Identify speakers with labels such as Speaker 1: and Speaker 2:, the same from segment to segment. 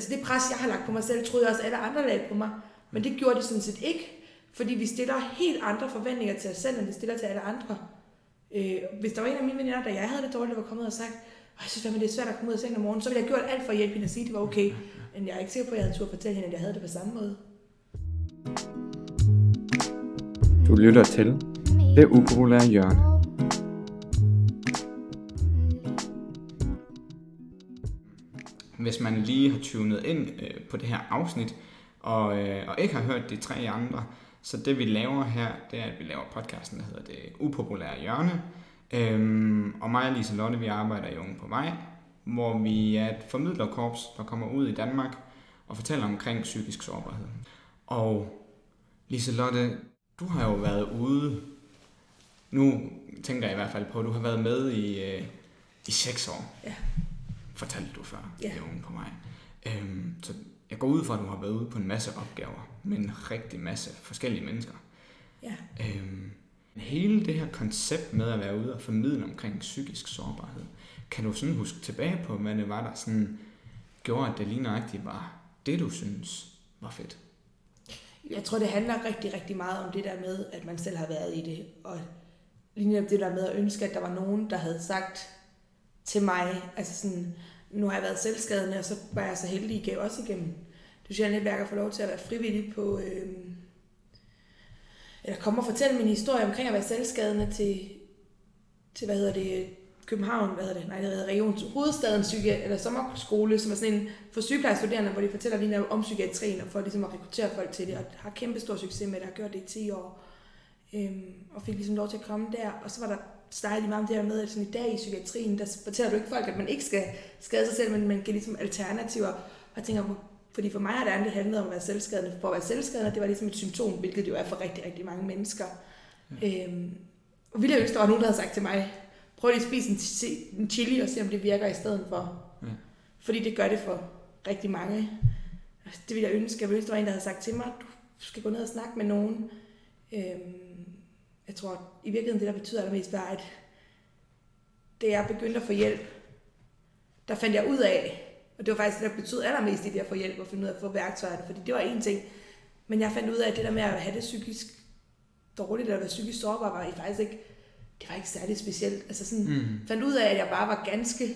Speaker 1: altså det pres, jeg har lagt på mig selv, troede jeg også alle andre lagde på mig. Men det gjorde de sådan set ikke. Fordi vi stiller helt andre forventninger til os selv, end vi stiller til alle andre. Øh, hvis der var en af mine veninder, der jeg havde det dårligt, der var kommet og sagt, jeg synes fandme, det er svært at komme ud af sengen om morgenen, så ville jeg gjort alt for at hjælpe hende at sige, at det var okay. Men jeg er ikke sikker på, at jeg havde tur at fortælle hende, at jeg havde det på samme måde.
Speaker 2: Du lytter til Det Upopulære Hjørne. Hvis man lige har tunet ind øh, på det her afsnit, og, øh, og ikke har hørt de tre andre, så det vi laver her, det er, at vi laver podcasten, der hedder Det Upopulære Hjørne. Øhm, og mig og Lise Lotte, vi arbejder i Unge på Vej, hvor vi er et formidlerkorps, der kommer ud i Danmark og fortæller omkring psykisk sårbarhed. Og Lise Lotte, du har jo været ude, nu tænker jeg i hvert fald på, at du har været med i, øh, i seks år.
Speaker 1: Ja.
Speaker 2: Fortalte du før,
Speaker 1: Ja.
Speaker 2: er Unge på Vej. Øhm, så jeg går ud fra, at du har været ude på en masse opgaver med en rigtig masse forskellige mennesker.
Speaker 1: Ja.
Speaker 2: Øhm, hele det her koncept med at være ude og formidle omkring psykisk sårbarhed, kan du sådan huske tilbage på, hvad det var, der sådan gjorde, at det lige nøjagtigt var det, du synes var fedt?
Speaker 1: Jeg tror, det handler rigtig, rigtig meget om det der med, at man selv har været i det. Og lige netop det der med at ønske, at der var nogen, der havde sagt til mig, altså sådan, nu har jeg været selvskadende, og så var jeg så heldig, I gav også igennem. Sociale netværk at få lov til at være frivillig på, øh, eller komme og fortælle min historie omkring at være selvskadende til, til hvad hedder det, København, hvad hedder det, nej, det hedder Region Hovedstaden Psyki- eller sommerskole, som er sådan en for sygeplejestuderende, hvor de fortæller lige netop om psykiatrien, og for ligesom at rekruttere folk til det, og har kæmpe stor succes med det, har gjort det i 10 år, øhm, og fik ligesom lov til at komme der, og så var der snakkede de meget om det her med, at sådan i dag i psykiatrien, der fortæller du ikke folk, at man ikke skal skade sig selv, men man giver ligesom alternativer, og jeg tænker, fordi for mig har det andet handlet om at være selvskadende. For at være selvskadende, det var ligesom et symptom, hvilket det jo er for rigtig, rigtig mange mennesker. Ja. Øhm, og ville jeg ønske, der var nogen, der havde sagt til mig, prøv lige at spise en, chi- en chili og se, om det virker i stedet for.
Speaker 2: Ja.
Speaker 1: Fordi det gør det for rigtig mange. Altså, Det ville jeg ønske. Jeg ville ønske, der var en, der havde sagt til mig, du skal gå ned og snakke med nogen. Øhm, jeg tror, i virkeligheden, det der betyder allermest, var, at det jeg begyndte at få hjælp, der fandt jeg ud af, og det var faktisk det, der betød allermest i det at få hjælp og finde ud af at få værktøjerne, fordi det var en ting. Men jeg fandt ud af, at det der med at have det psykisk dårligt, eller være psykisk sårbar, var faktisk ikke, det var ikke særlig specielt. Altså sådan,
Speaker 2: Mm.
Speaker 1: fandt ud af, at jeg bare var ganske,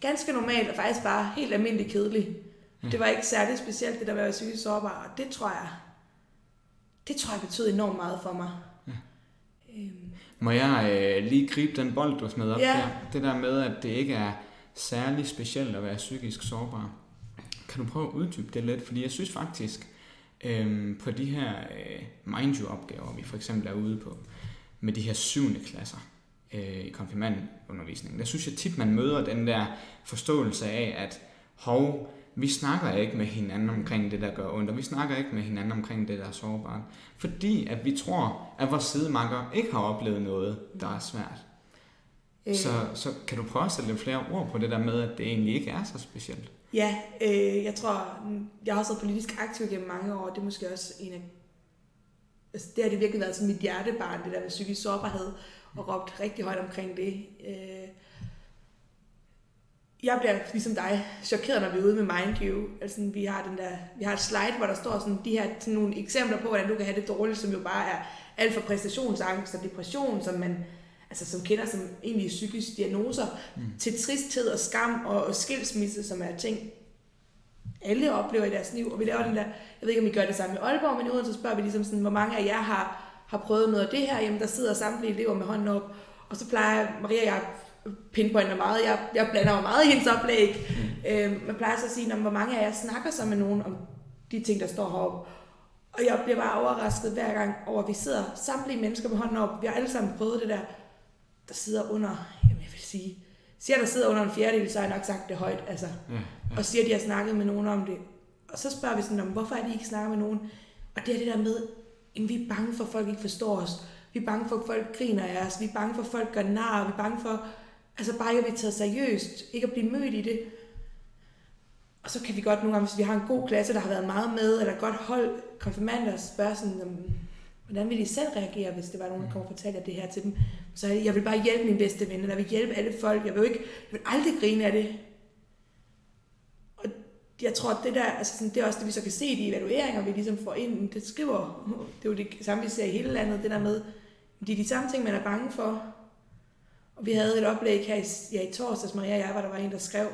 Speaker 1: ganske normal, og faktisk bare helt almindelig kedelig.
Speaker 2: Mm.
Speaker 1: Det var ikke særlig specielt, det der med at være psykisk sårbar, og det tror jeg, det tror jeg betød enormt meget for mig. Øhm,
Speaker 2: Må jeg øh, lige gribe den bold, du smed op
Speaker 1: Ja.
Speaker 2: der? Det der med, at det ikke er særlig specielt at være psykisk sårbar. Kan du prøve at uddybe det lidt? Fordi jeg synes faktisk, øhm, på de her øh, mind you opgaver, vi for eksempel er ude på, med de her syvende klasser øh, i konfirmandundervisningen, der synes jeg tit, man møder den der forståelse af, at hov, vi snakker ikke med hinanden omkring det, der gør ondt, og vi snakker ikke med hinanden omkring det, der er sårbart. Fordi at vi tror, at vores sidemakker ikke har oplevet noget, der er svært.
Speaker 1: øh,
Speaker 2: Så, så kan du prøve at sætte lidt flere ord på det der med, at det egentlig ikke er så specielt?
Speaker 1: Ja, øh, jeg tror, jeg har også været politisk aktiv gennem mange år, og det er måske også en af, altså det har det virkelig været som mit hjertebarn, det der med psykisk sårbarhed, og råbt rigtig højt omkring det. Øh, jeg bliver ligesom dig chokeret, når vi er ude med MindU. Altså, vi har, den der, vi har et slide, hvor der står sådan, de her sådan nogle eksempler på, hvordan du kan have det dårligt, som jo bare er alt fra præstationsangst og depression, som man altså, som kender som egentlig psykiske diagnoser, mm. til tristhed og skam og, og skilsmisse, som er ting, alle oplever i deres liv. Og vi laver den der, jeg ved ikke, om vi gør det samme i Aalborg, men i Odense spørger vi ligesom sådan, hvor mange af jer har, har prøvet noget af det her. Jamen, der sidder samtlige elever med hånden op, og så plejer Maria, jeg pinpointer meget, jeg, jeg blander jo meget i hendes oplæg. Mm. Øhm, man plejer så at sige, "Nå, men hvor mange af jer snakker så med nogen om de ting, der står heroppe. Og jeg bliver bare overrasket hver gang over, at vi sidder samtlige mennesker med hånden op. Vi har alle sammen prøvet det der, der sidder under, jamen jeg vil sige, siger der sidder under en fjerdedel, så har jeg nok sagt det højt, altså.
Speaker 2: Ja, ja.
Speaker 1: Og siger, at de har snakket med nogen om det. Og så spørger vi sådan, om, hvorfor er de ikke snakker med nogen? Og det er det der med, at vi er bange for, at folk ikke forstår os. Vi er bange for, at folk griner af os. Vi er bange for, at folk gør nar. Vi er bange for, altså bare ikke at blive taget seriøst. Ikke at blive mødt i det. Og så kan vi godt nogle gange, hvis vi har en god klasse, der har været meget med, eller et godt hold konfirmander, spørge sådan, hvordan vil de selv reagere, hvis det var nogen, der kom og fortalte det her til dem. Så jeg vil bare hjælpe min bedste ven, eller jeg vil hjælpe alle folk. Jeg vil, jo ikke, jeg vil aldrig grine af det. Og jeg tror, at det der, altså sådan, det er også det, vi så kan se i de evalueringer, vi ligesom får ind. Det skriver, det er jo det samme, vi ser i hele landet, det der med, det er de samme ting, man er bange for. Og vi havde et oplæg her i, ja, i torsdags, Maria og jeg, hvor der var en, der skrev,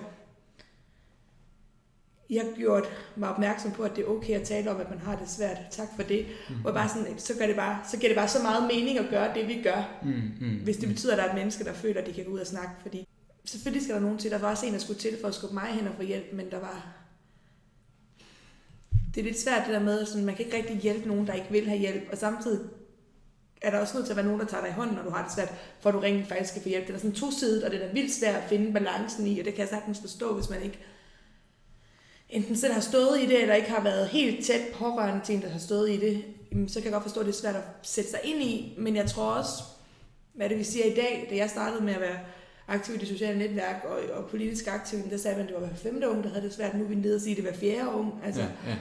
Speaker 1: har gjort mig opmærksom på, at det er okay at tale om, at man har det svært. Tak for det. Mm. Og bare sådan, så, gør det bare, så giver det bare så meget mening at gøre det, vi gør. Mm, mm, hvis det betyder, at der er et menneske, der føler, at de kan gå ud og snakke. Fordi selvfølgelig skal der nogen til. Der var også en, der skulle til for at skubbe mig hen og få hjælp, men der var... Det er lidt svært det der med, at man kan ikke rigtig hjælpe nogen, der ikke vil have hjælp. Og samtidig er der også nødt til at være nogen, der tager dig i hånden, når du har det svært, for at du rent faktisk skal få hjælp. Det er sådan to sider, og det er vildt svært at finde balancen i, og det kan jeg sagtens forstå, hvis man ikke enten selv har stået i det, eller ikke har været helt tæt pårørende til en, der har stået i det, så kan jeg godt forstå, at det er svært at sætte sig ind i. Men jeg tror også, hvad det vi siger i dag, da jeg startede med at være aktiv i det sociale netværk og, og politisk aktiv, der sagde man, at det var hver femte unge, der havde det svært. Nu er vi nede og sige, at det var fjerde unge. Altså, ja, ja.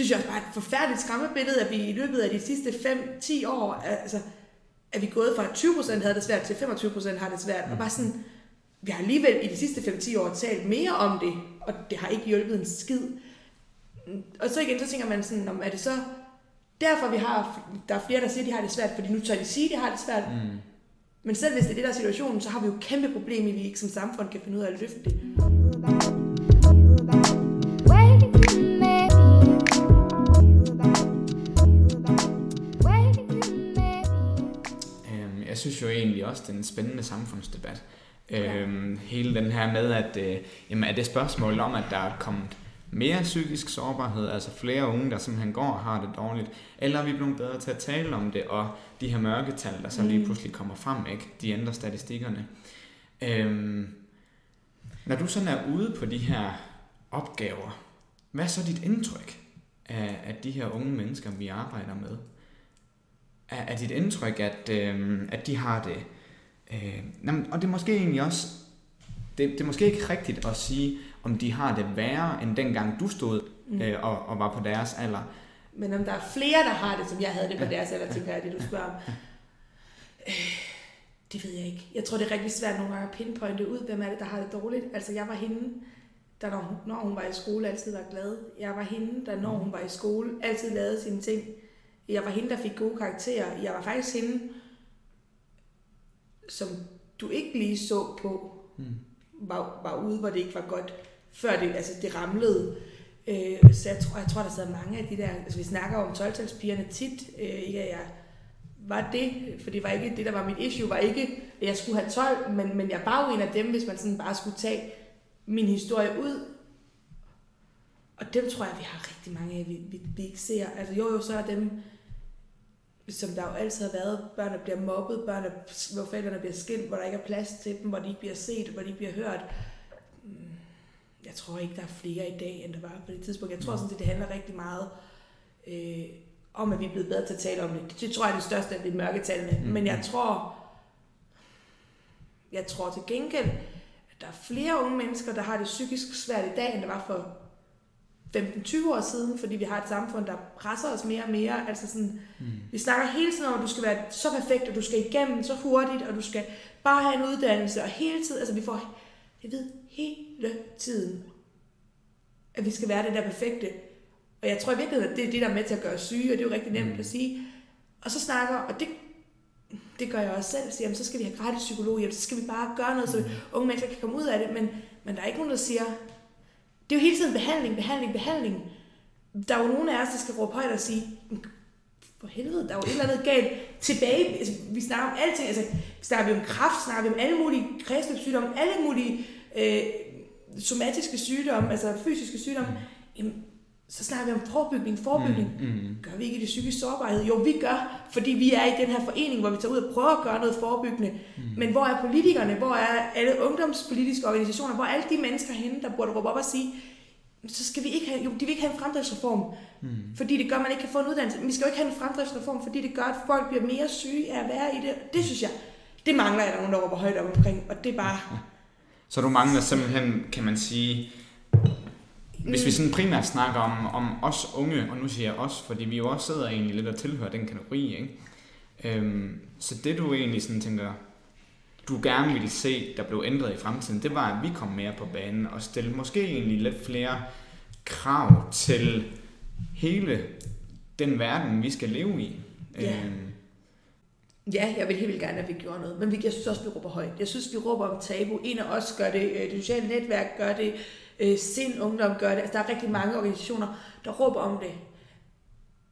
Speaker 1: Det synes jeg bare er et forfærdeligt skræmmebillede, at vi i løbet af de sidste 5-10 år, altså, at vi er gået fra 20% havde det svært til 25% har det svært. Og bare sådan, vi har alligevel i de sidste 5-10 år talt mere om det, og det har ikke hjulpet en skid. Og så igen, så tænker man sådan, er det så derfor, vi har, der er flere, der siger, de har det svært, fordi nu tør de sige, de har det svært. Mm. Men selv hvis det er det, der er situationen, så har vi jo kæmpe problem, at vi ikke som samfund kan finde ud af at løfte det.
Speaker 2: Synes jo egentlig også, det er en spændende samfundsdebat. Ja. Øhm, hele den her med, at øh, jamen, er det spørgsmål om, at der er kommet mere psykisk sårbarhed, altså flere unge, der simpelthen går og har det dårligt, eller er vi blevet bedre til at tale om det, og de her mørketal, der så lige mm. pludselig kommer frem, ikke? de ændrer statistikkerne. Øhm, når du sådan er ude på de her opgaver, hvad er så dit indtryk af, af de her unge mennesker, vi arbejder med? Er, er dit indtryk, at, øh, at de har det Øh, og det er måske egentlig også, det, det er måske ikke rigtigt at sige, om de har det værre, end dengang du stod mm. øh, og, og var på deres alder.
Speaker 1: Men om der er flere, der har det, som jeg havde det på ja. deres alder, tænker jeg, det du spørger om. Øh, det ved jeg ikke. Jeg tror, det er rigtig svært nogle gange at pinpointe ud, hvem er det, der har det dårligt. Altså, jeg var hende, der når, når hun var i skole, altid var glad. Jeg var hende, der når hun var i skole, altid lavede sine ting. Jeg var hende, der fik gode karakterer. Jeg var faktisk hende, som du ikke lige så på, mm. var, var ude, hvor det ikke var godt, før det, altså det ramlede. Øh, så jeg tror, jeg tror, der sidder mange af de der, altså vi snakker om 12 tit, øh, ikke at jeg var det, for det var ikke det, der var mit issue, var ikke, at jeg skulle have 12, men, men jeg var jo en af dem, hvis man sådan bare skulle tage min historie ud. Og dem tror jeg, vi har rigtig mange af, vi, vi, vi ikke ser. Altså jo, jo, så er dem, som der jo altid har været, børn, der bliver mobbet, børn, der, hvor forældrene bliver skilt, hvor der ikke er plads til dem, hvor de ikke bliver set, hvor de ikke bliver hørt. Mm, jeg tror ikke, der er flere i dag, end der var på det tidspunkt. Jeg tror sådan, at det handler rigtig meget øh, om, at vi er blevet bedre til at tale om det. Det tror jeg er det største af det mørketallene. Mm. Men jeg tror, jeg tror til gengæld, at der er flere unge mennesker, der har det psykisk svært i dag, end der var for 15-20 år siden, fordi vi har et samfund, der presser os mere og mere. Altså sådan, mm. Vi snakker hele tiden om, at du skal være så perfekt, og du skal igennem så hurtigt, og du skal bare have en uddannelse, og hele tiden, altså vi får, jeg ved, hele tiden, at vi skal være det der perfekte. Og jeg tror i virkeligheden, at det er det, der er med til at gøre os syge, og det er jo rigtig nemt mm. at sige. Og så snakker, og det, det gør jeg også selv, siger, jamen, så skal vi have gratis psykologhjælp, så skal vi bare gøre noget, så mm. unge mennesker kan komme ud af det, men, men der er ikke nogen, der siger, det er jo hele tiden behandling, behandling, behandling. Der er jo nogen af os, der skal råbe højt og sige, for helvede, der er jo et eller andet galt tilbage. Altså, vi snakker om alting. Altså, snakker vi om kraft, snakker vi om alle mulige kredsløbssygdomme, alle mulige øh, somatiske sygdomme, altså fysiske sygdomme. Jamen, så snakker vi om forebygning, forebygning. Mm, mm. Gør vi ikke det psykisk sårbarhed? Jo, vi gør, fordi vi er i den her forening, hvor vi tager ud og prøver at gøre noget forebyggende. Mm. Men hvor er politikerne? Hvor er alle ungdomspolitiske organisationer? Hvor er alle de mennesker henne, der burde råbe op og sige, så skal vi ikke have, jo, de vil ikke have en fremdriftsreform, mm. fordi det gør, at man ikke kan få en uddannelse. Men vi skal jo ikke have en fremdriftsreform, fordi det gør, at folk bliver mere syge af at være i det. Det synes jeg, det mangler jeg, der nogen, der råber højt op omkring, og det er bare...
Speaker 2: Så du mangler simpelthen, kan man sige, hvis vi sådan primært snakker om, om os unge, og nu siger jeg os, fordi vi jo også sidder egentlig lidt og tilhører den kategori, ikke? Øhm, så det du egentlig sådan tænker, du gerne ville se, der blev ændret i fremtiden, det var, at vi kom mere på banen og stille måske egentlig lidt flere krav til hele den verden, vi skal leve i.
Speaker 1: Ja.
Speaker 2: Øhm,
Speaker 1: Ja, jeg vil helt vildt gerne, at vi gjorde noget. Men vi, jeg synes også, vi råber højt. Jeg synes, vi råber om tabu. En af os gør det. øh, Det sociale netværk gør det. Øh, Sind Ungdom gør det. Altså, der er rigtig mange organisationer, der råber om det.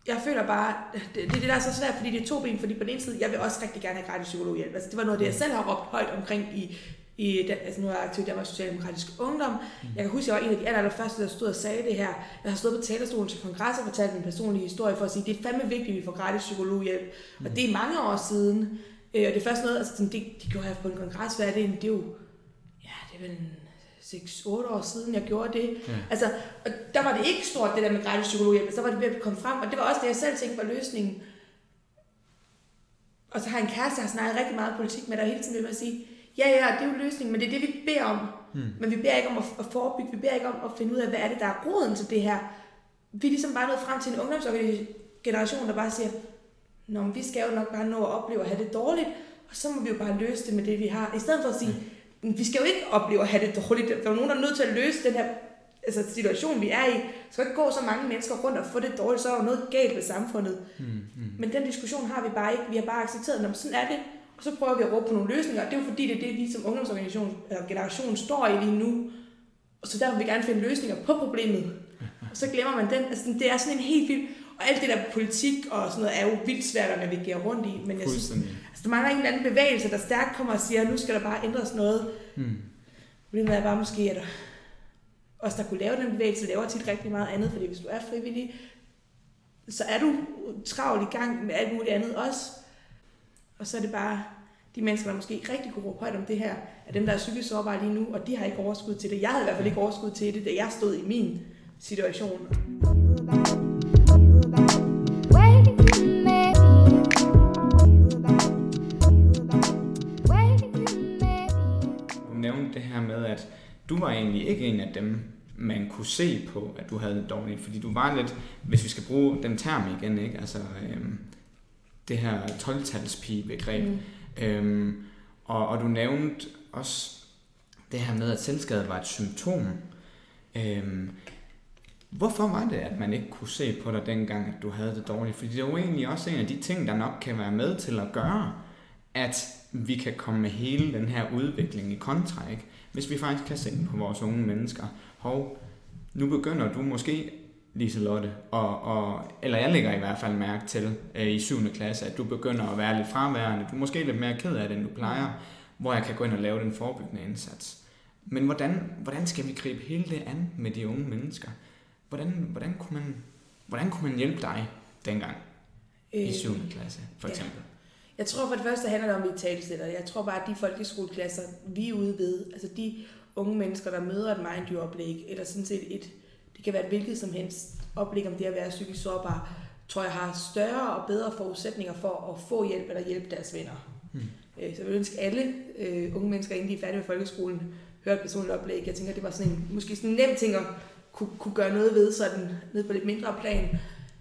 Speaker 1: Jeg føler bare, det, det er det, der er så svært, fordi det er to ben. Fordi på den ene side, jeg vil også rigtig gerne have gratis psykologhjælp. Altså, det var noget af det, jeg selv har råbt højt omkring i, i altså nu er jeg aktiv i Danmarks Socialdemokratiske Ungdom. Jeg kan huske, jeg var en af de aller, aller første, der stod og sagde det her. Jeg har stået på talerstolen til kongres og fortalt min personlige historie for at sige, det er fandme vigtigt, at vi får gratis psykologhjælp. Og det er mange år siden. Øh, Og det er først noget, altså det, det gjorde jeg på en kongres, hvad er det? Det er jo, ja, det er vel en 6-8 år siden, jeg gjorde det.
Speaker 2: Ja.
Speaker 1: Altså, og der var det ikke stort, det der med gratis psykologhjælp, så var det ved at komme frem, og det var også det, jeg selv tænkte var løsningen. Og så har jeg en kæreste, jeg har snakket rigtig meget politik med, der hele tiden vil at sige, ja, ja, det er jo løsningen, men det er det, vi beder om. Mm. Men vi beder ikke om at, forebygge, vi beder ikke om at finde ud af, hvad er det, der er roden til det her. Vi er ligesom bare nået frem til en ungdomsgeneration, der bare siger, Nå, men vi skal jo nok bare nå at opleve at have det dårligt, og så må vi jo bare løse det med det, vi har. I stedet for at sige, vi skal jo ikke opleve at have det dårligt. Der er nogen, der er nødt til at løse den her altså, situation, vi er i. Der skal ikke gå så mange mennesker rundt og få det dårligt, så er der noget galt med samfundet.
Speaker 2: mm, mm.
Speaker 1: Men den diskussion har vi bare ikke. Vi har bare accepteret, at sådan er det. Og så prøver vi at råbe på nogle løsninger. Og det er jo fordi, det er det, vi som ungdomsorganisation eller generation står i lige nu. Og så der vil vi gerne finde løsninger på problemet. Og så glemmer man den. Altså, det er sådan en helt vild... Og alt det der politik og sådan noget er jo vildt svært at navigere rundt i. Men jeg synes. Altså, der mangler en eller anden bevægelse, der stærkt kommer og siger, nu skal der bare ændres noget.
Speaker 2: Mm.
Speaker 1: Problemet er bare måske, at os, der kunne lave den bevægelse, laver tit rigtig meget andet, fordi hvis du er frivillig, så er du travlt i gang med alt muligt andet også. Og så er det bare de mennesker, der måske ikke rigtig kunne råbe højt om det her, er dem, der er psykisk sårbare lige nu, og de har ikke overskud til det. Jeg havde i hvert fald ikke overskud til det, da jeg stod i min situation.
Speaker 2: Du var egentlig ikke en af dem, man kunne se på, at du havde det dårligt. Fordi du var lidt, hvis vi skal bruge den term igen, ikke? Altså, øhm, det her 12-talspige-begreb.
Speaker 1: Mm.
Speaker 2: Øhm, og, og du nævnte også det her med, at selvskade var et symptom. Øhm, hvorfor var det, at man ikke kunne se på dig dengang, at du havde det dårligt? Fordi det er jo egentlig også en af de ting, der nok kan være med til at gøre, at vi kan komme med hele den her udvikling i kontra, ikke? Hvis vi faktisk kan se på vores unge mennesker, hov, nu begynder du måske, Liselotte, og, og, eller jeg lægger i hvert fald mærke til øh, i 7. klasse, at du begynder at være lidt fraværende. Du er måske lidt mere ked af det, end du plejer, hvor jeg kan gå ind og lave den forebyggende indsats. Men hvordan, hvordan skal vi gribe hele det an med de unge mennesker? Hvordan, hvordan, kunne, man, hvordan kunne man hjælpe dig dengang i 7. klasse, for
Speaker 1: ja. Jeg tror for det første handler det om, vi talsætter. Jeg tror bare, at de folkeskoleklasser, vi er ude ved, altså de unge mennesker, der møder et mindview-oplæg, eller sådan set et, det kan være et hvilket som helst oplæg om det at være psykisk sårbar, tror jeg har større og bedre forudsætninger for at få hjælp eller hjælpe deres venner. Øh, Så jeg vil ønske alle øh, unge mennesker, inden de er færdige med folkeskolen, hører et personligt oplæg. Jeg tænker, det var sådan en, måske sådan en nem ting at kunne, kunne gøre noget ved, sådan ned på lidt mindre plan.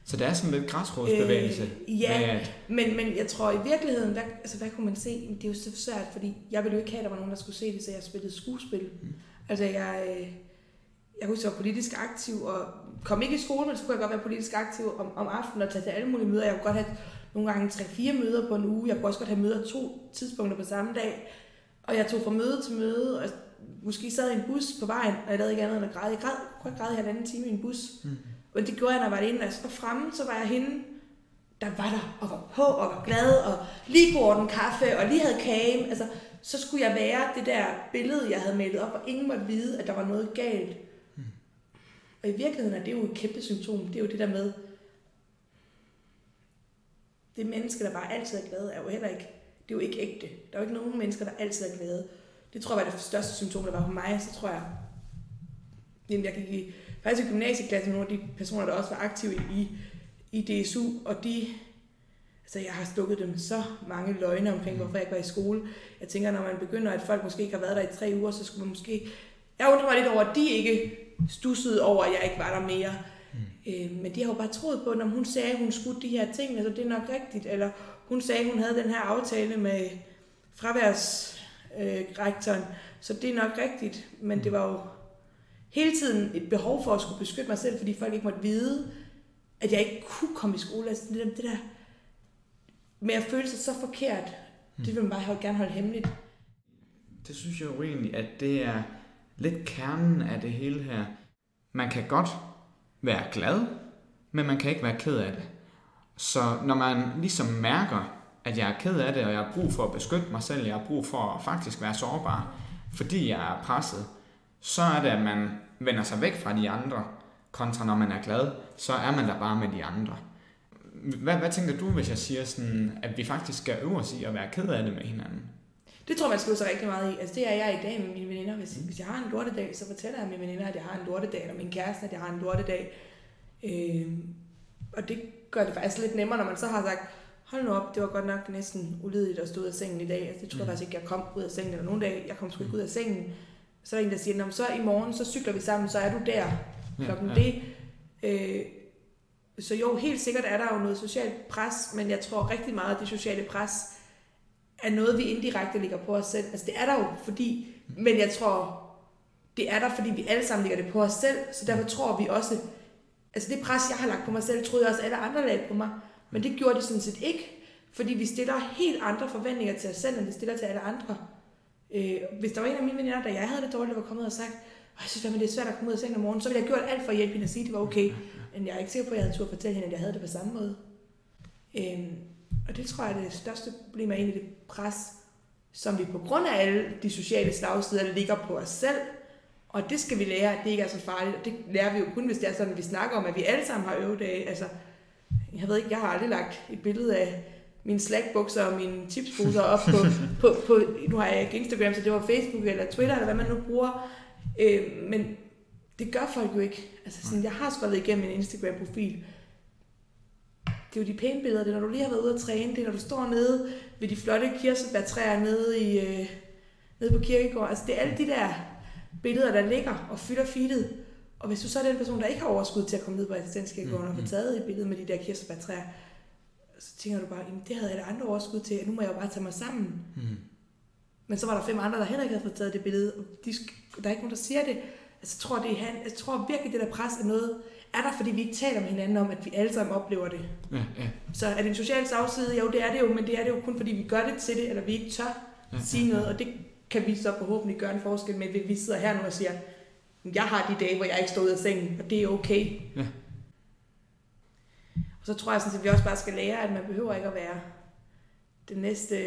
Speaker 2: Så det er sådan lidt græsrodsbevægelse.
Speaker 1: Øh, ja.
Speaker 2: at-
Speaker 1: Men, men jeg tror i virkeligheden, hvad, altså, hvad kunne man se? Det er jo så svært, fordi jeg ville jo ikke have, at der var nogen, der skulle se det, så jeg spillede skuespil. Mm. Altså jeg, øh, jeg husker, jeg var politisk aktiv, og kom ikke i skole, men så kunne jeg godt være politisk aktiv om, om aftenen og tage til alle mulige møder. Jeg kunne godt have nogle gange 3-4 møder på en uge. Jeg kunne også godt have møder to tidspunkter på samme dag. Og jeg tog fra møde til møde, og måske sad i en bus på vejen, og jeg lavede ikke andet end at græde. Jeg græd, kunne græde i halvanden time i en bus. Mm. Og det gjorde jeg, når jeg var. Når jeg så var fremme, så var jeg hende, der var der og var på og var glad og lige kunne ordne kaffe og lige havde kage. Altså, så skulle jeg være det der billede, jeg havde malet op, og ingen måtte vide, at der var noget galt. Mm. Og i virkeligheden er det jo et kæmpe symptom. Det er jo det der med, det menneske, der bare altid er glade, er jo heller ikke, det er jo ikke ægte. Der er jo ikke nogen mennesker, der altid er glade. Det tror jeg var det største symptom, der var på mig. Så tror jeg, jamen jeg gik i, faktisk i gymnasieklassen nogle af de personer, der også var aktive i, i DSU, og de, altså jeg har stukket dem så mange løgne omkring, hvorfor jeg ikke var i skole. Jeg tænker, når man begynder, at folk måske ikke har været der i tre uger, så skulle man måske, jeg undrer mig lidt over, at de ikke stussede over, at jeg ikke var der mere. Mm. Øh, men de har jo bare troet på, når hun sagde, at hun skulle de her ting, altså det er nok rigtigt, eller hun sagde, at hun havde den her aftale med fraværsrektoren, øh, rektoren, så det er nok rigtigt, men det var jo hele tiden et behov for at skulle beskytte mig selv, fordi folk ikke måtte vide, at jeg ikke kunne komme i skole. Altså, det, der, det der med at føle sig så forkert, det vil man bare holde, gerne holde hemmeligt.
Speaker 2: Det synes jeg jo egentlig, at det er lidt kernen af det hele her. Man kan godt være glad, men man kan ikke være ked af det. Så når man ligesom mærker, at jeg er ked af det, og jeg har brug for at beskytte mig selv, jeg har brug for at faktisk være sårbar, fordi jeg er presset, så er det, at man vender sig væk fra de andre, kontra når man er glad, så er man der bare med de andre. Hvad, hvad tænker du, hvis jeg siger sådan, at vi faktisk skal øve os i at være ked af det med hinanden?
Speaker 1: Det tror jeg, man skal sig rigtig meget i. Altså, det er jeg i dag med mine veninder. Hvis, hvis jeg har en lortedag, så fortæller jeg mine veninder, at jeg har en lortedag, eller min kæreste, at jeg har en lortedag. Øh, og det gør det faktisk lidt nemmere, når man så har sagt, hold nu op, det var godt nok næsten ulideligt at stå ud af sengen i dag. Altså, det tror jeg
Speaker 2: Mm.
Speaker 1: faktisk ikke, jeg kom ud af sengen, eller nogle dage, jeg kom sgu ikke ud af sengen. Så er der en, der siger, "Nå, men så i morgen, så cykler vi sammen, så er du der klokken ja, ja. det. Øh, så jo, helt sikkert er der jo noget socialt pres, men jeg tror rigtig meget, at det sociale pres er noget, vi indirekte ligger på os selv. Altså det er der jo, fordi, men jeg tror, det er der, fordi vi alle sammen ligger det på os selv, så derfor tror vi også, altså det pres, jeg har lagt på mig selv, troede jeg også alle andre lagde på mig, men det gjorde de sådan set ikke, fordi vi stiller helt andre forventninger til os selv, end vi stiller til alle andre. Øh, hvis der var en af mine veninder, der jeg havde det dårligt, der var kommet og sagt, og jeg synes fandme, det er svært at komme ud af sengen om morgenen, så ville jeg have gjort alt for at hjælpe hende at sige, at det var okay. Men jeg er ikke sikker på, at jeg havde tur at fortælle hende, at jeg havde det på samme måde. Øhm, og det tror jeg er det største problem er egentlig det pres, som vi på grund af alle de sociale slagsider ligger på os selv. Og det skal vi lære, at det ikke er så farligt. Og det lærer vi jo kun, hvis det er sådan, at vi snakker om, at vi alle sammen har øvedage. Altså, jeg ved ikke, jeg har aldrig lagt et billede af mine slackbukser og mine chipsposer op på, på, på, nu har jeg ikke Instagram, så det var Facebook eller Twitter, eller hvad man nu bruger. Øh, men det gør folk jo ikke. Altså sådan, jeg har scrollet igennem min Instagram-profil. Det er jo de pæne billeder, det er når du lige har været ude at træne, det er når du står nede ved de flotte kirsebærtræer nede, i, øh, nede på kirkegård. Altså det er alle de der billeder, der ligger og fylder feedet. Og hvis du så er den person, der ikke har overskud til at komme ned på assistenskirkegården
Speaker 2: Mhm.
Speaker 1: og få taget et billede med de der kirsebærtræer, så tænker du bare, jamen det havde jeg da andre overskud til, nu må jeg jo bare tage mig sammen.
Speaker 2: Mm.
Speaker 1: Men så var der fem andre, der heller ikke havde fået taget det billede. Og de, der er ikke nogen, der siger det. Altså, jeg tror, det er jeg tror virkelig, det der pres er noget, er der, fordi vi ikke taler med hinanden om, at vi alle sammen oplever det.
Speaker 2: Ja, ja,
Speaker 1: Så er det en social slagside? Jo, det er det jo, men det er det jo kun, fordi vi gør det til det, eller vi ikke tør
Speaker 2: ja,
Speaker 1: sige noget, og det kan vi så forhåbentlig gøre en forskel med, hvis vi sidder her nu og siger, jeg har de dage, hvor jeg ikke står ud af sengen, og det er okay.
Speaker 2: Ja.
Speaker 1: Så tror jeg sådan, at vi også bare skal lære, at man behøver ikke at være det næste,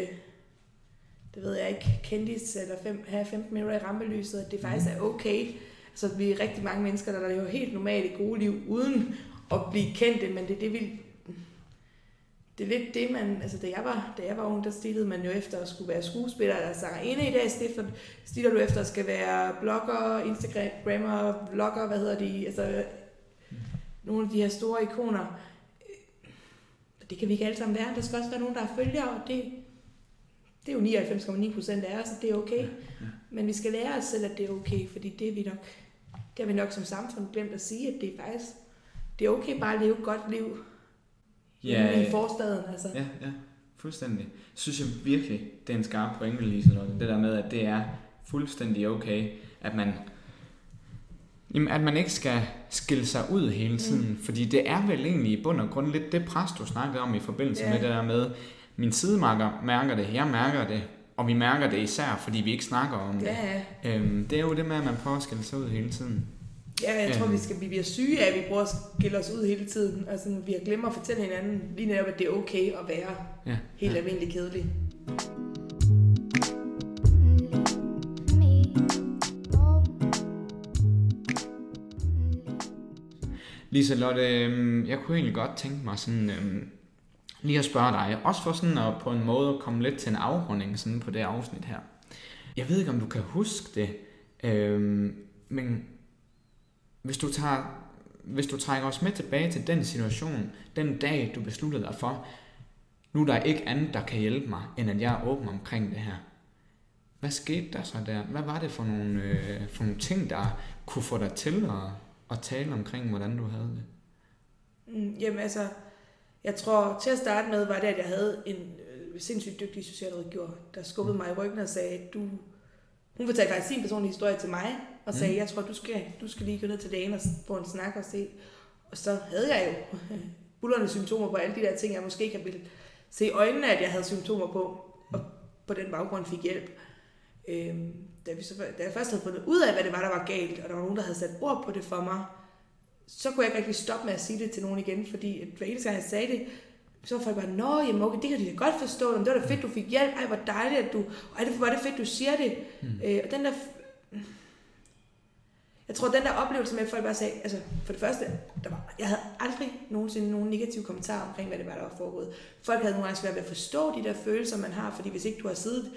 Speaker 1: det ved jeg ikke, kendis eller fem, have 15 minutter i rampelyset, at det faktisk er okay. Altså, vi er rigtig mange mennesker, der lever helt normalt gode liv, uden at blive kendte, men det er det, vi det er lidt det, man, altså da jeg var, da jeg var ung, der stillede man jo efter at skulle være skuespiller eller sangerinde i dag, stifter, stiller du efter at skal være blogger, instagrammer, vlogger, hvad hedder de, altså nogle af de her store ikoner. Det kan vi ikke alle sammen være. Der skal også være nogen, der er følgere, og det, det er jo 99,9 procent af os, og det er okay. Men vi skal lære os selv, at det er okay, fordi det er vi nok, det har vi nok som samfund glemt at sige, at det er faktisk, det er okay bare at leve et godt liv
Speaker 2: Ja,
Speaker 1: ja, i forstaden. Altså.
Speaker 2: ja, ja, fuldstændig. Synes jeg virkelig, det er en skarp pointe, Liselotte. Det der med, at det er fuldstændig okay, at man, jamen, at man ikke skal skille sig ud hele tiden. Mm. Fordi det er vel egentlig i bund og grund lidt det pres, du snakkede om i forbindelse
Speaker 1: Ja.
Speaker 2: med det der med, min sidemarker mærker det, jeg mærker det, og vi mærker det især, fordi vi ikke snakker om det.
Speaker 1: Ja, ja.
Speaker 2: Øhm, det er jo det med, at man prøver at skille sig ud hele tiden.
Speaker 1: Ja, jeg tror,
Speaker 2: Øhm.
Speaker 1: vi skal vi bliver syge af, at vi prøver at skille os ud hele tiden. Altså, vi har glemt at fortælle hinanden lige netop, at det er okay at være
Speaker 2: Ja.
Speaker 1: helt almindelig kedelig.
Speaker 3: me
Speaker 2: Liselotte, øhm, jeg kunne egentlig godt tænke mig sådan, øhm, lige at spørge dig, også for sådan at på en måde at komme lidt til en afrunding sådan på det afsnit her. Jeg ved ikke, om du kan huske det, øhm, men hvis du, tager, hvis du trækker os med tilbage til den situation, den dag du besluttede dig for, nu er der ikke andet, der kan hjælpe mig, end at jeg er åben omkring det her. Hvad skete der så der? Hvad var det for nogle, øh, for nogle ting, der kunne få dig til at, at tale omkring, hvordan du havde det?
Speaker 1: Mm, jamen altså, jeg tror til at starte med, var det, at jeg havde en øh, sindssygt dygtig socialrådgiver, der skubbede mig i ryggen og sagde, du... Hun fortalte faktisk sin personlige historie til mig, og sagde, mm. jeg tror, du skal, du skal lige gå ned til lægen og få en snak og se. Og så havde jeg jo bullerne symptomer på alle de der ting, jeg måske ikke ville se i øjnene, at jeg havde symptomer på, og på den baggrund fik hjælp. Øhm, da, vi så, da jeg først havde fundet ud af, hvad det var, der var galt, og der var nogen, der havde sat ord på det for mig, så kunne jeg ikke rigtig stoppe med at sige det til nogen igen, fordi at hver eneste gang jeg sagde det, så var folk bare, nå, jamen okay, det kan de da godt forstå, men det var da fedt, du fik hjælp, ej, hvor dejligt, at du, ej, det var det fedt, du siger det. Mm. Øh, og den der, jeg tror, den der oplevelse med, at folk bare sagde, altså for det første, der var, jeg havde aldrig nogensinde nogen negative kommentarer omkring, hvad det var, der var foregået. Folk havde nogle gange svært ved at forstå de der følelser, man har, fordi hvis ikke du har siddet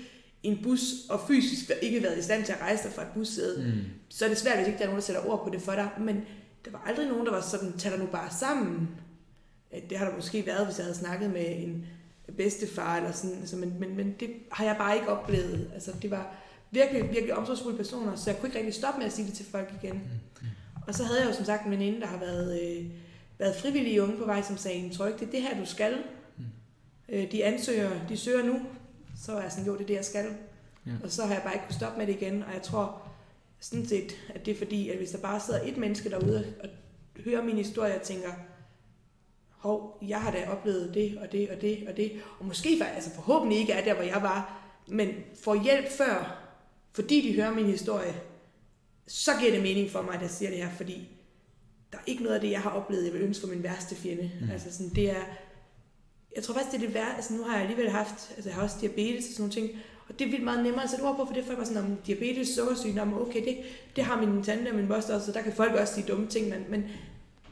Speaker 1: en bus og fysisk ikke været i stand til at rejse dig fra et bussæde, mm. så er det svært, hvis ikke der er nogen, der sætter ord på det for dig. Men der var aldrig nogen, der var sådan, tag dig nu bare sammen. Det har der måske været, hvis jeg havde snakket med en bedstefar eller sådan, altså, men, men, men det har jeg bare ikke oplevet. Altså, det var virkelig, virkelig omsorgsfulde personer, så jeg kunne ikke rigtig stoppe med at sige det til folk igen. Og så havde jeg jo som sagt en veninde, der har været, øh, været frivillige unge på vej, som sagde, tror ikke, det er det her, du skal. Øh, de ansøger, de søger nu, så var jeg sådan, jo, det er det, jeg skal. Ja. Og så har jeg bare ikke kunne stoppe med det igen, og jeg tror sådan set, at det er fordi, at hvis der bare sidder et menneske derude og hører min historie og tænker, hov, jeg har da oplevet det og det og det og det, og måske altså forhåbentlig ikke er der, hvor jeg var, men får hjælp før, fordi de hører min historie, så giver det mening for mig, at jeg siger det her, fordi der er ikke noget af det, jeg har oplevet, jeg vil ønske for min værste fjende. Mm. Altså sådan, det er, jeg tror faktisk, det er det værste, altså nu har jeg alligevel haft, altså jeg har også diabetes og sådan nogle ting, og det er vildt meget nemmere at sætte ord på, for det er bare sådan, om diabetes, sukkersyge, om okay, det, det har min tante og min moster også, så der kan folk også sige dumme ting, men, men,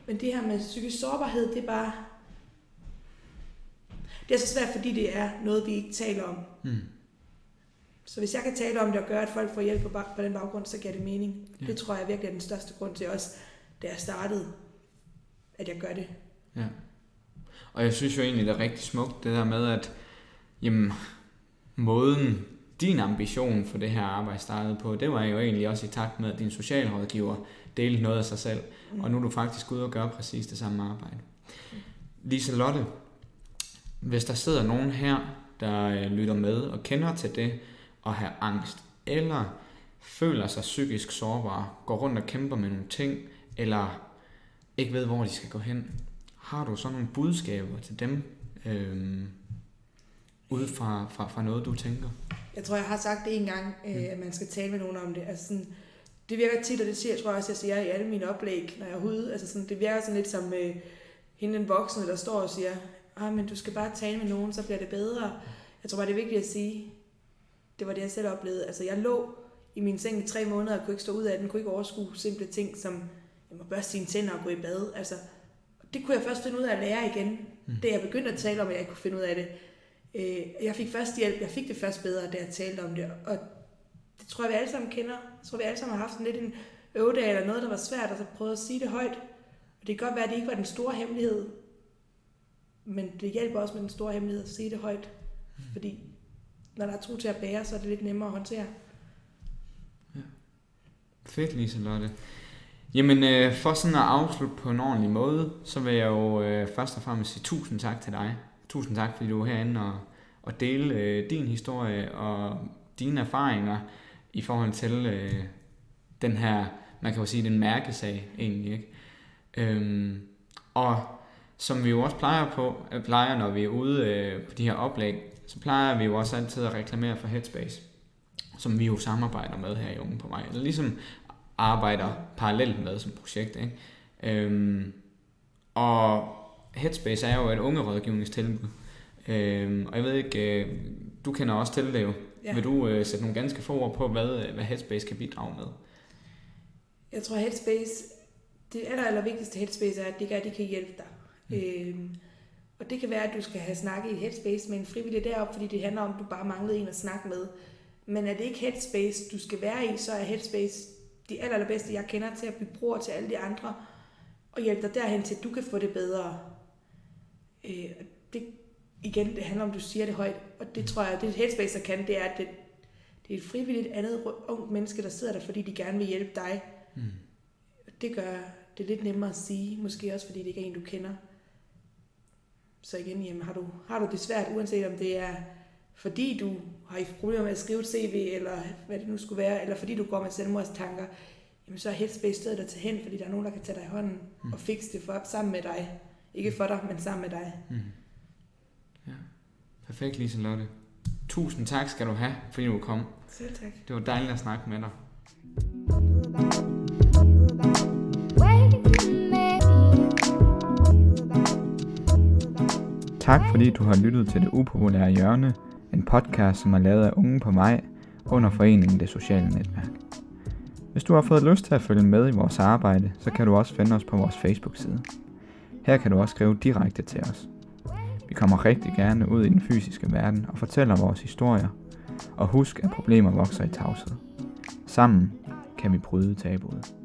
Speaker 1: men det her med psykisk sårbarhed, det er bare, det er så svært, fordi det er noget, vi ikke taler om. Mm. Så hvis jeg kan tale om det og gøre, at folk får hjælp på, på den baggrund, så giver det mening. Ja. Det tror jeg virkelig er den største grund til også, da jeg startede, at jeg gør det.
Speaker 2: Ja. Og jeg synes jo egentlig, det er rigtig smukt, det der med, at jamen, måden, din ambition for det her arbejde startede på, det var jo egentlig også i takt med, at din socialrådgiver delte noget af sig selv. Og nu er du faktisk ude og gøre præcis det samme arbejde. Lise Lotte, hvis der sidder nogen her, der øh, lytter med og kender til det, at have angst, eller føler sig psykisk sårbare, går rundt og kæmper med nogle ting, eller ikke ved, hvor de skal gå hen. Har du så nogle budskaber til dem, øhm, ud fra, fra, fra noget, du tænker?
Speaker 1: Jeg tror, jeg har sagt det en gang, øh, mm. at man skal tale med nogen om det. Altså sådan, det virker tit, og det siger, jeg tror jeg også, jeg siger i alle mine oplæg, når jeg er ude. Altså sådan, det virker sådan lidt som øh, hende den voksne, der står og siger, ah, men du skal bare tale med nogen, så bliver det bedre. Jeg tror bare, det er vigtigt at sige, det var det, jeg selv oplevede. Altså, jeg lå i min seng i tre måneder og kunne ikke stå ud af den, kunne ikke overskue simple ting, som jeg må børste sine tænder og gå i bad. Altså, det kunne jeg først finde ud af at lære igen, mm. da jeg begyndte at tale om, at jeg kunne finde ud af det. Øh, jeg fik først hjælp, jeg fik det først bedre, da jeg talte om det, og det tror jeg, vi alle sammen kender. Jeg tror, vi alle sammen har haft sådan lidt en øvedag eller noget, der var svært, og så prøvede at sige det højt. Og det kan godt være, at det ikke var den store hemmelighed, men det hjælper også med den store hemmelighed at sige det højt, mm. fordi når der er to til at bære, så er det lidt nemmere at håndtere.
Speaker 2: Ja. Fedt, Lise Lotte. Jamen, øh, for sådan at afslutte på en ordentlig måde, så vil jeg jo øh, først og fremmest sige tusind tak til dig. Tusind tak, fordi du er herinde og, og dele øh, din historie og dine erfaringer i forhold til øh, den her, man kan jo sige, den mærkesag egentlig. Ikke? Øhm, og som vi jo også plejer på, øh, plejer, når vi er ude øh, på de her oplæg, så plejer vi jo også altid at reklamere for Headspace, som vi jo samarbejder med her i Unge på Vej. eller ligesom arbejder parallelt med som projekt. Ikke? Øhm, og Headspace er jo et ungerådgivningstilbud, øhm, og jeg ved ikke, øh, du kender også til det jo. Ja. Vil du øh, sætte nogle ganske få ord på, hvad, hvad Headspace kan bidrage med?
Speaker 1: Jeg tror, Headspace, det aller, aller vigtigste Headspace er, at det gør, at de kan hjælpe dig. Mm. Øhm, og det kan være, at du skal have snakket i Headspace med en frivillig derop, fordi det handler om, at du bare manglede en at snakke med. Men er det ikke Headspace, du skal være i, så er Headspace de aller, allerbedste, jeg kender til at blive bror til alle de andre, og hjælpe dig derhen til, at du kan få det bedre. Øh, det, igen, det handler om, at du siger det højt, og det tror jeg, det Headspace kan, det er, at det, det er et frivilligt andet ungt menneske, der sidder der, fordi de gerne vil hjælpe dig. Mm. Det gør det lidt nemmere at sige, måske også fordi det ikke er en, du kender. Så igen, jamen, har, du, har du det svært, uanset om det er fordi du har problemer med at skrive et CV, eller hvad det nu skulle være, eller fordi du går med selvmordstanker, jamen så er Headspace stedet at tage hen, fordi der er nogen, der kan tage dig i hånden
Speaker 2: Mm.
Speaker 1: og fikse det for, sammen med dig. Ikke for dig, men sammen med dig.
Speaker 2: Mm. Ja. Perfekt, Lise Lotte. Tusind tak skal du have, fordi du kom.
Speaker 1: Selv tak.
Speaker 2: Det var dejligt at snakke med dig. Tak fordi du har lyttet til Det Upopulære Hjørne, podcast, som er lavet af Unge på Vej under foreningen Det Sociale Netværk. Hvis du har fået lyst til at følge med i vores arbejde, så kan du også finde os på vores Facebook-side. Her kan du også skrive direkte til os. Vi kommer rigtig gerne ud i den fysiske verden og fortæller vores historier. Og husk, at problemer vokser i tavshed. Sammen kan vi bryde tabuet.